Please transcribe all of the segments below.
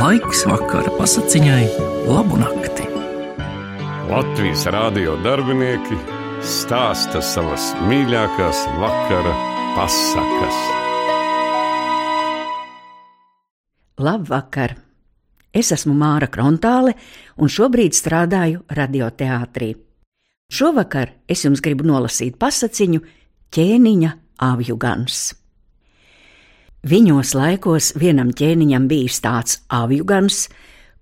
Laiks vakara pasakiņai, labu nakti. Latvijas rādio darbinieki stāsta savas mīļākās vakara pasakas. Labvakar! Es esmu Māra Krontāle un šobrīd strādāju radioteātrī. Šovakar es jums gribu nolasīt pasakiņu ķēniņa avju gans. Viņos laikos vienam ķēniņam bijis tāds avju gans,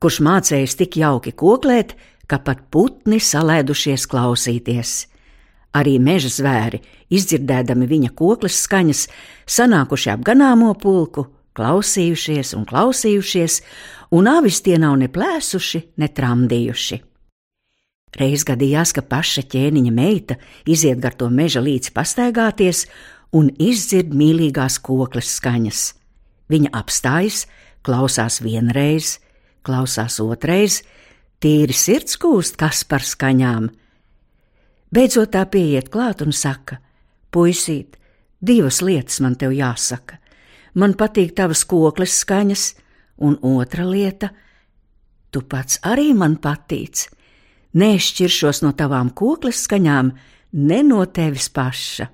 kurš mācējis tik jauki koklēt, ka pat putni salēdušies klausīties. Arī meža zvēri, izdzirdēdami viņa koklas skaņas, sanākuši ap ganāmo pulku, klausījušies un klausījušies, un avis tie nav ne plēsuši, ne tramdījuši. Reiz gadījās, ka paša ķēniņa meita iziet gar to meža līdzi pastaigāties un izdzird mīlīgās koklas skaņas. Viņa apstājas, klausās vienreiz, klausās otrais, tīri sirds kūst kas par skaņām. Beidzot tā pieiet klāt un saka: Puisīt, divas lietas man tev jāsaka. Man patīk tavas koklas skaņas, un otra lieta - tu pats arī man patīc. Nešķiršos no tavām koklas skaņām, ne no tevis paša.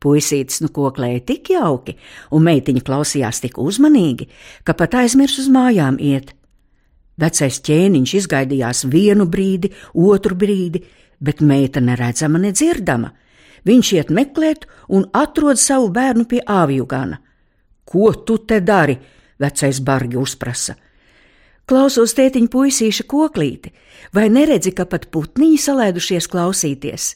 Puisītis nu koklēja tik jauki, un meitiņa klausījās tik uzmanīgi, ka pat aizmirs uz mājām iet. Vecais ķēniņš izgaidījās vienu brīdi, otru brīdi, bet meita neredzama, nedzirdama. Viņš iet meklēt un atrod savu bērnu pie āvjugana. Ko tu te dari? Vecais bargi uzprasa. Klausos tētiņa puisīša koklīti, vai neredzi, ka pat putniņi salēdušies klausīties?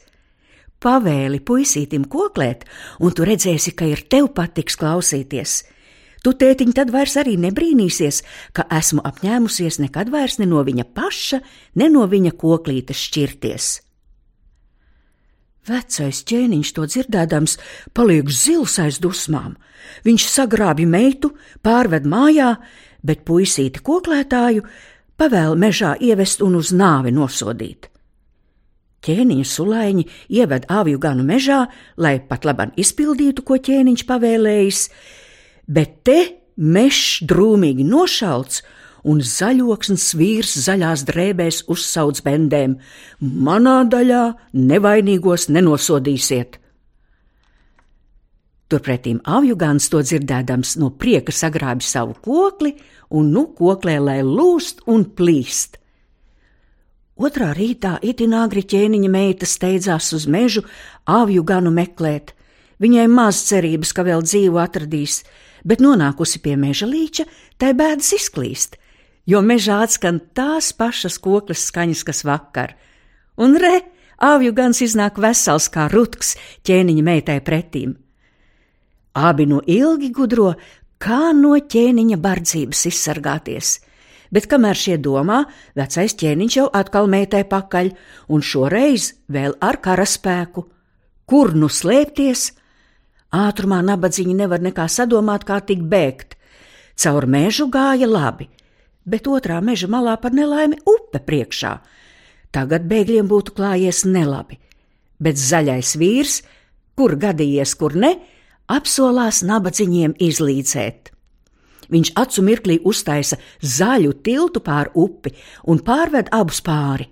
Pavēli puisītim koklēt, un tu redzēsi, ka ir tev patiks klausīties. Tu, tētiņ, tad vairs arī nebrīnīsies, ka esmu apņēmusies nekad vairs ne no viņa paša, ne no viņa koklītes šķirties. Vecais ķēniņš to dzirdēdams, paliek zils aiz dusmām. Viņš sagrābja meitu, pārved mājā, bet puisīti koklētāju pavēl mežā ievest un uz nāvi nosodīt. Ķēniņa sulaiņi ieved aviju ganu mežā, lai pat labam izpildītu, ko ķēniņš pavēlējis, bet te mežs drūmīgi nošalts un zaļoksns vīrs zaļās drēbēs uzsauc bendēm: Manā daļā nevainīgos nenosodīsiet! Turpretīm avjugāns to dzirdēdams no prieka sagrābi savu kokli un nu koklē, lai lūst un plīst. Otrā rītā itin agri ķēniņa meita steidzās uz mežu avju ganu meklēt. Viņai maz cerības, ka vēl dzīvu atradīs, bet nonākusi pie meža līča, tai bēdas izklīst, jo mežā atskan tās pašas koklas skaņas, kas vakar. Un re, avju gans iznāk vesels kā rutks ķēniņa meitai pretīm. Abi no ilgi gudro, kā no ķēniņa bardzības izsargāties – bet kamēr šie domā, vecais ķēniņš jau atkal mētē pakaļ, un šoreiz vēl ar karaspēku. Kur nu slēpties? Ātrumā nabadzīņi nevar nekā sadomāt, kā tik bēgt. Caur mežu gāja labi, bet otrā meža malā par nelaimi upe priekšā. Tagad bēgļiem būtu klājies nelabi, bet zaļais vīrs, kur gadījies, kur ne, apsolās nabadzīņiem izlīdzēt. Viņš acu mirklī uztaisa zaļu tiltu pāri upi un pārved abus pāri.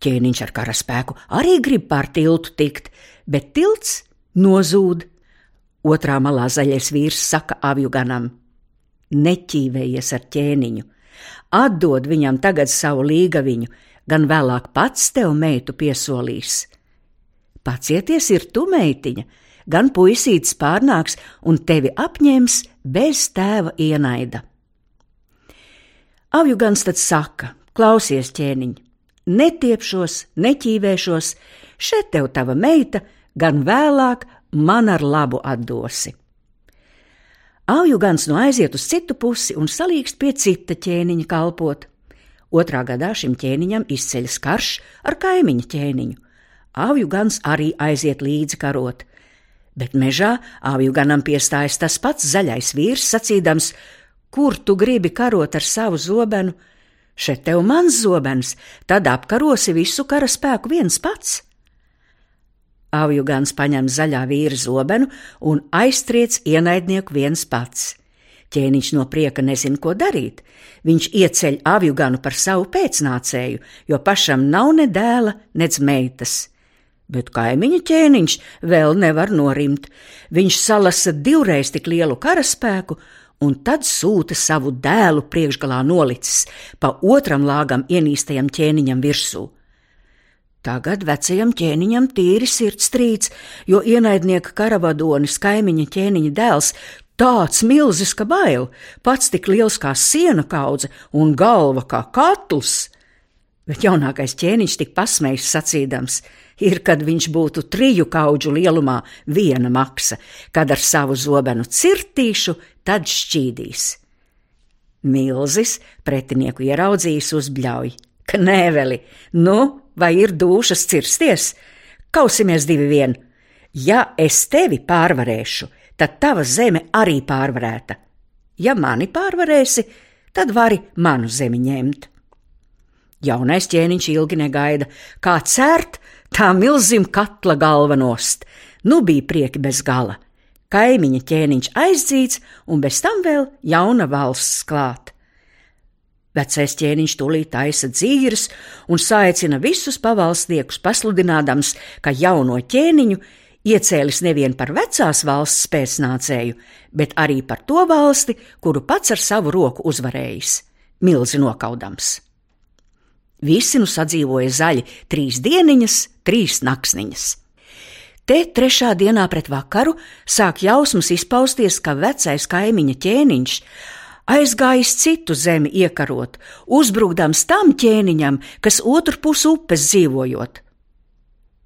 Ķēniņš ar karaspēku arī grib pār tiltu tikt, bet tilts nozūd. Otrā malā zaļais vīrs saka avjuganam: Neķīvējies ar ķēniņu, atdod viņam tagad savu līgaviņu, gan vēlāk pats tev meitu piesolīs. Pacieties, ir tu meitiņa, gan puisītis pārnāks un tevi apņems bez tēva ienaida. Avju gans tad saka: Klausies, ķēniņ, netiepšos, neķīvēšos, šeit tev tava meita, gan vēlāk man ar labu atdosi. Auju gans no aiziet uz citu pusi un salīkst pie cita ķēniņa kalpot. Otrā gadā šim ķēniņam izceļas karš ar kaimiņu ķēniņu. Auju gans arī aiziet līdzi karot, bet mežā āvju ganam piestājas tas pats zaļais vīrs, sacīdams: Kur tu gribi karot ar savu zobenu? Šeit tev mans zobens, tad apkarosi visu kara spēku viens pats. Āvju gans paņem zaļā vīra zobenu un aiztriec ienaidnieku viens pats. Ķēniņš no prieka nezina, ko darīt. Viņš ieceļ avjuganu par savu pēcnācēju, jo pašam nav ne dēla, nec meitas. Bet kaimiņa ķēniņš vēl nevar norimt. Viņš salasa divreiz tik lielu karaspēku, un tad sūta savu dēlu priekšgalā nolicis pa otram lāgam ienīstajam ķēniņam virsū. Tagad vecajam ķēniņam tīri sirds trīc, jo ienaidnieka karavadonis, kaimiņa ķēniņa dēls, tāds milzis, ka bail, pats tik liels kā siena kaudze un galva kā katls. Bet jaunākais ķēniņš tik pasmējis sacīdams, ir, kad viņš būtu triju kaudžu lielumā viena maksa, kad ar savu zobenu cirtīšu, tad šķīdīs. Milzis pretinieku ieraudzījis uzbļauj. Knēveli, nu, vai ir dušas cirsties? Kausimies divi vien. Ja es tevi pārvarēšu, tad tava zeme arī pārvarēta. Ja mani pārvarēsi, tad vari manu zemi ņemt. Jaunais ķēniņš ilgi negaida, kā cērt, tā milzim katla galva nost. Nu bija prieki bez gala. Kaimiņa ķēniņš aizdzīts, un bez tam vēl jauna valsts klāt. Vecais ķēniņš tūlīt taisa dzīves un saicina visus pavalsniekus, pasludinādams, ka jauno ķēniņu iecēlis nevien par vecās valsts pēcnācēju, bet arī par to valsti, kuru pats ar savu roku uzvarējis, milzi nokaudams. Visi nu sadzīvoja zaļi trīs dieniņas, trīs naksniņas. Te trešā dienā pret vakaru sāk jausmas izpausties, ka vecais kaimiņa ķēniņš aizgājis citu zemi iekarot, uzbrukdams tam ķēniņam, kas otru pus upes dzīvojot.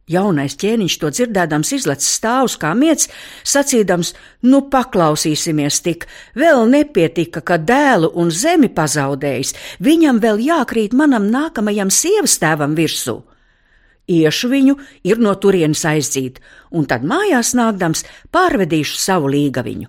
Jaunais ķēniņš to dzirdēdams izlec stāvus kā miets, sacīdams: Nu, paklausīsimies tik, vēl nepietika, ka dēlu un zemi pazaudējis, viņam vēl jākrīt manam nākamajam sievas tēvam virsū. Iešu viņu ir no turienes aizdzīt, un tad mājās nākdams pārvedīšu savu līgaviņu.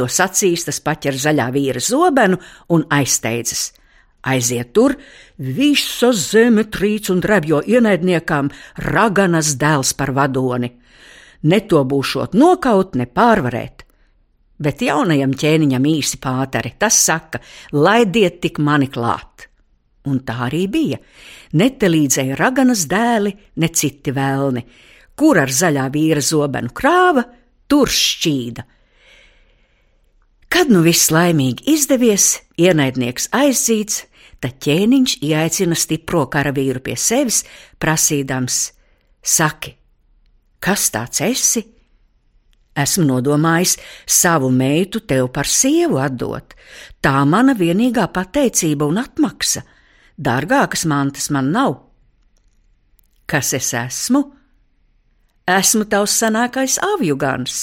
To sacīs, tas paķer zaļā vīra zobenu un aizsteidzas. Aiziet tur, visa zeme trīc un drebjo ienaidniekam raganas dēls par vadoni. Ne to būšot nokaut, ne pārvarēt. Bet jaunajam ķēniņam īsi pāteri, tas saka, laidiet tik mani klāt. Un tā arī bija. Netelīdzēja raganas dēli, ne citi vēlni, kur ar zaļā vīra zobenu krāva, tur šķīda Kad nu viss laimīgi izdevies, ienaidnieks aizdzīts, tad ķēniņš ieaicina stipro karavīru pie sevis, prasīdams: Saki, kas tāds esi? Esmu nodomājis savu meitu tev par sievu atdot. Tā mana vienīgā pateicība un atmaksa. Dārgākas mantas man nav. Kas es esmu? Esmu tavs senākais avjugans.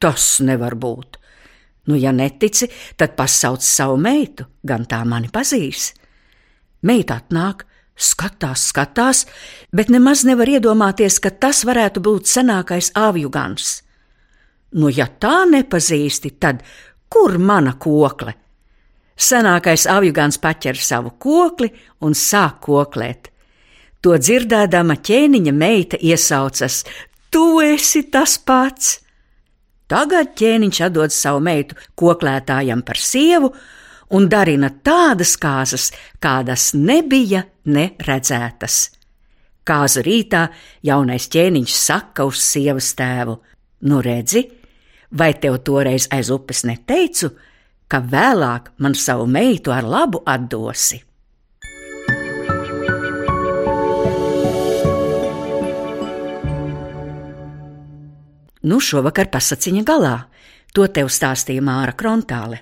Tas nevar būt. Nu, ja netici, tad pasauc savu meitu, gan tā mani pazīs. Meita atnāk, skatās, skatās, bet nemaz nevar iedomāties, ka tas varētu būt senākais avjugans. Nu, ja tā nepazīsti, tad kur mana kokle? Senākais avjugans paķer savu kokli un sāk koklēt. To dzirdēdama ķēniņa meita iesaucas: Tu esi tas pats! Tagad ķēniņš atdod savu meitu koklētājam par sievu un darina tādas kāzas, kādas nebija neredzētas. Kāzu rītā jaunais ķēniņš saka uz sievas tēvu: Nu, redzi, vai tev toreiz aiz upes neteicu, ka vēlāk man savu meitu ar labu atdosi? Nu, šovakar pasaciņa galā. To tev stāstīja Māra Krontāle.